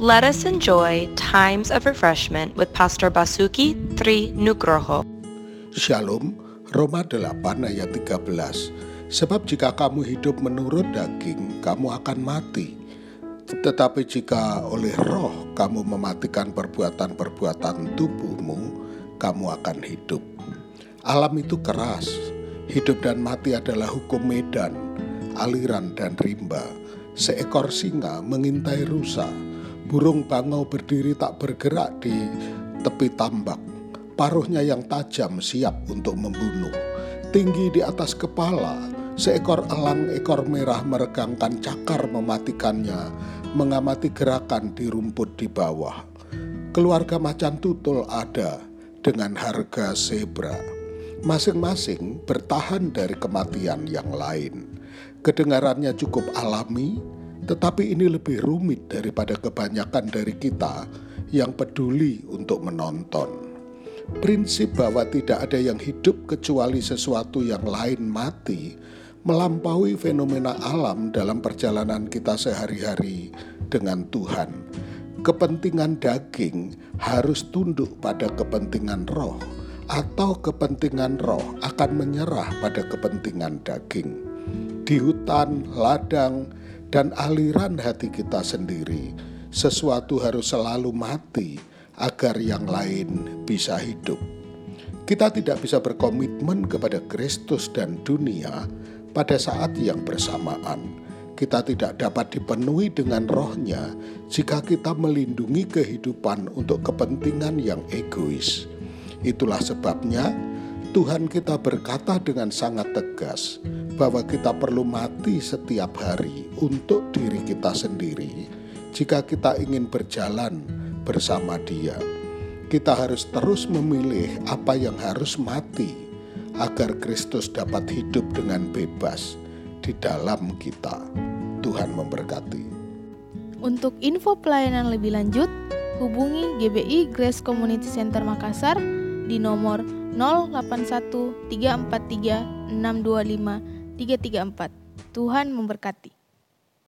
Let us enjoy times of refreshment with Pastor Basuki Tri Nugroho. Shalom, Roma 8 ayat 13. Sebab jika kamu hidup menurut daging, kamu akan mati. Tetapi jika oleh roh kamu mematikan perbuatan-perbuatan tubuhmu, kamu akan hidup. Alam itu keras, hidup dan mati adalah hukum medan, aliran dan rimba. Seekor singa mengintai rusa, Burung bangau berdiri tak bergerak di tepi tambak. Paruhnya yang tajam siap untuk membunuh. Tinggi di atas kepala, seekor elang ekor merah meregangkan cakar mematikannya, mengamati gerakan di rumput di bawah. Keluarga macan tutul ada dengan harga zebra. Masing-masing bertahan dari kematian yang lain. Kedengarannya cukup alami, tetapi ini lebih rumit daripada kebanyakan dari kita yang peduli untuk menonton. Prinsip bahwa tidak ada yang hidup kecuali sesuatu yang lain mati melampaui fenomena alam dalam perjalanan kita sehari-hari dengan Tuhan. Kepentingan daging harus tunduk pada kepentingan roh, atau kepentingan roh akan menyerah pada kepentingan daging. Di hutan, ladang, dan aliran hati kita sendiri, sesuatu harus selalu mati agar yang lain bisa hidup. Kita tidak bisa berkomitmen kepada Kristus dan dunia pada saat yang bersamaan. Kita tidak dapat dipenuhi dengan rohnya jika kita melindungi kehidupan untuk kepentingan yang egois. Itulah sebabnya Tuhan kita berkata dengan sangat tegas, bahwa kita perlu mati setiap hari untuk diri kita sendiri. Jika kita ingin berjalan bersama Dia, kita harus terus memilih apa yang harus mati agar Kristus dapat hidup dengan bebas di dalam kita. Tuhan memberkati. Untuk info pelayanan lebih lanjut, hubungi GBI Grace Community Center Makassar di nomor 081 343 625 334. Tuhan memberkati.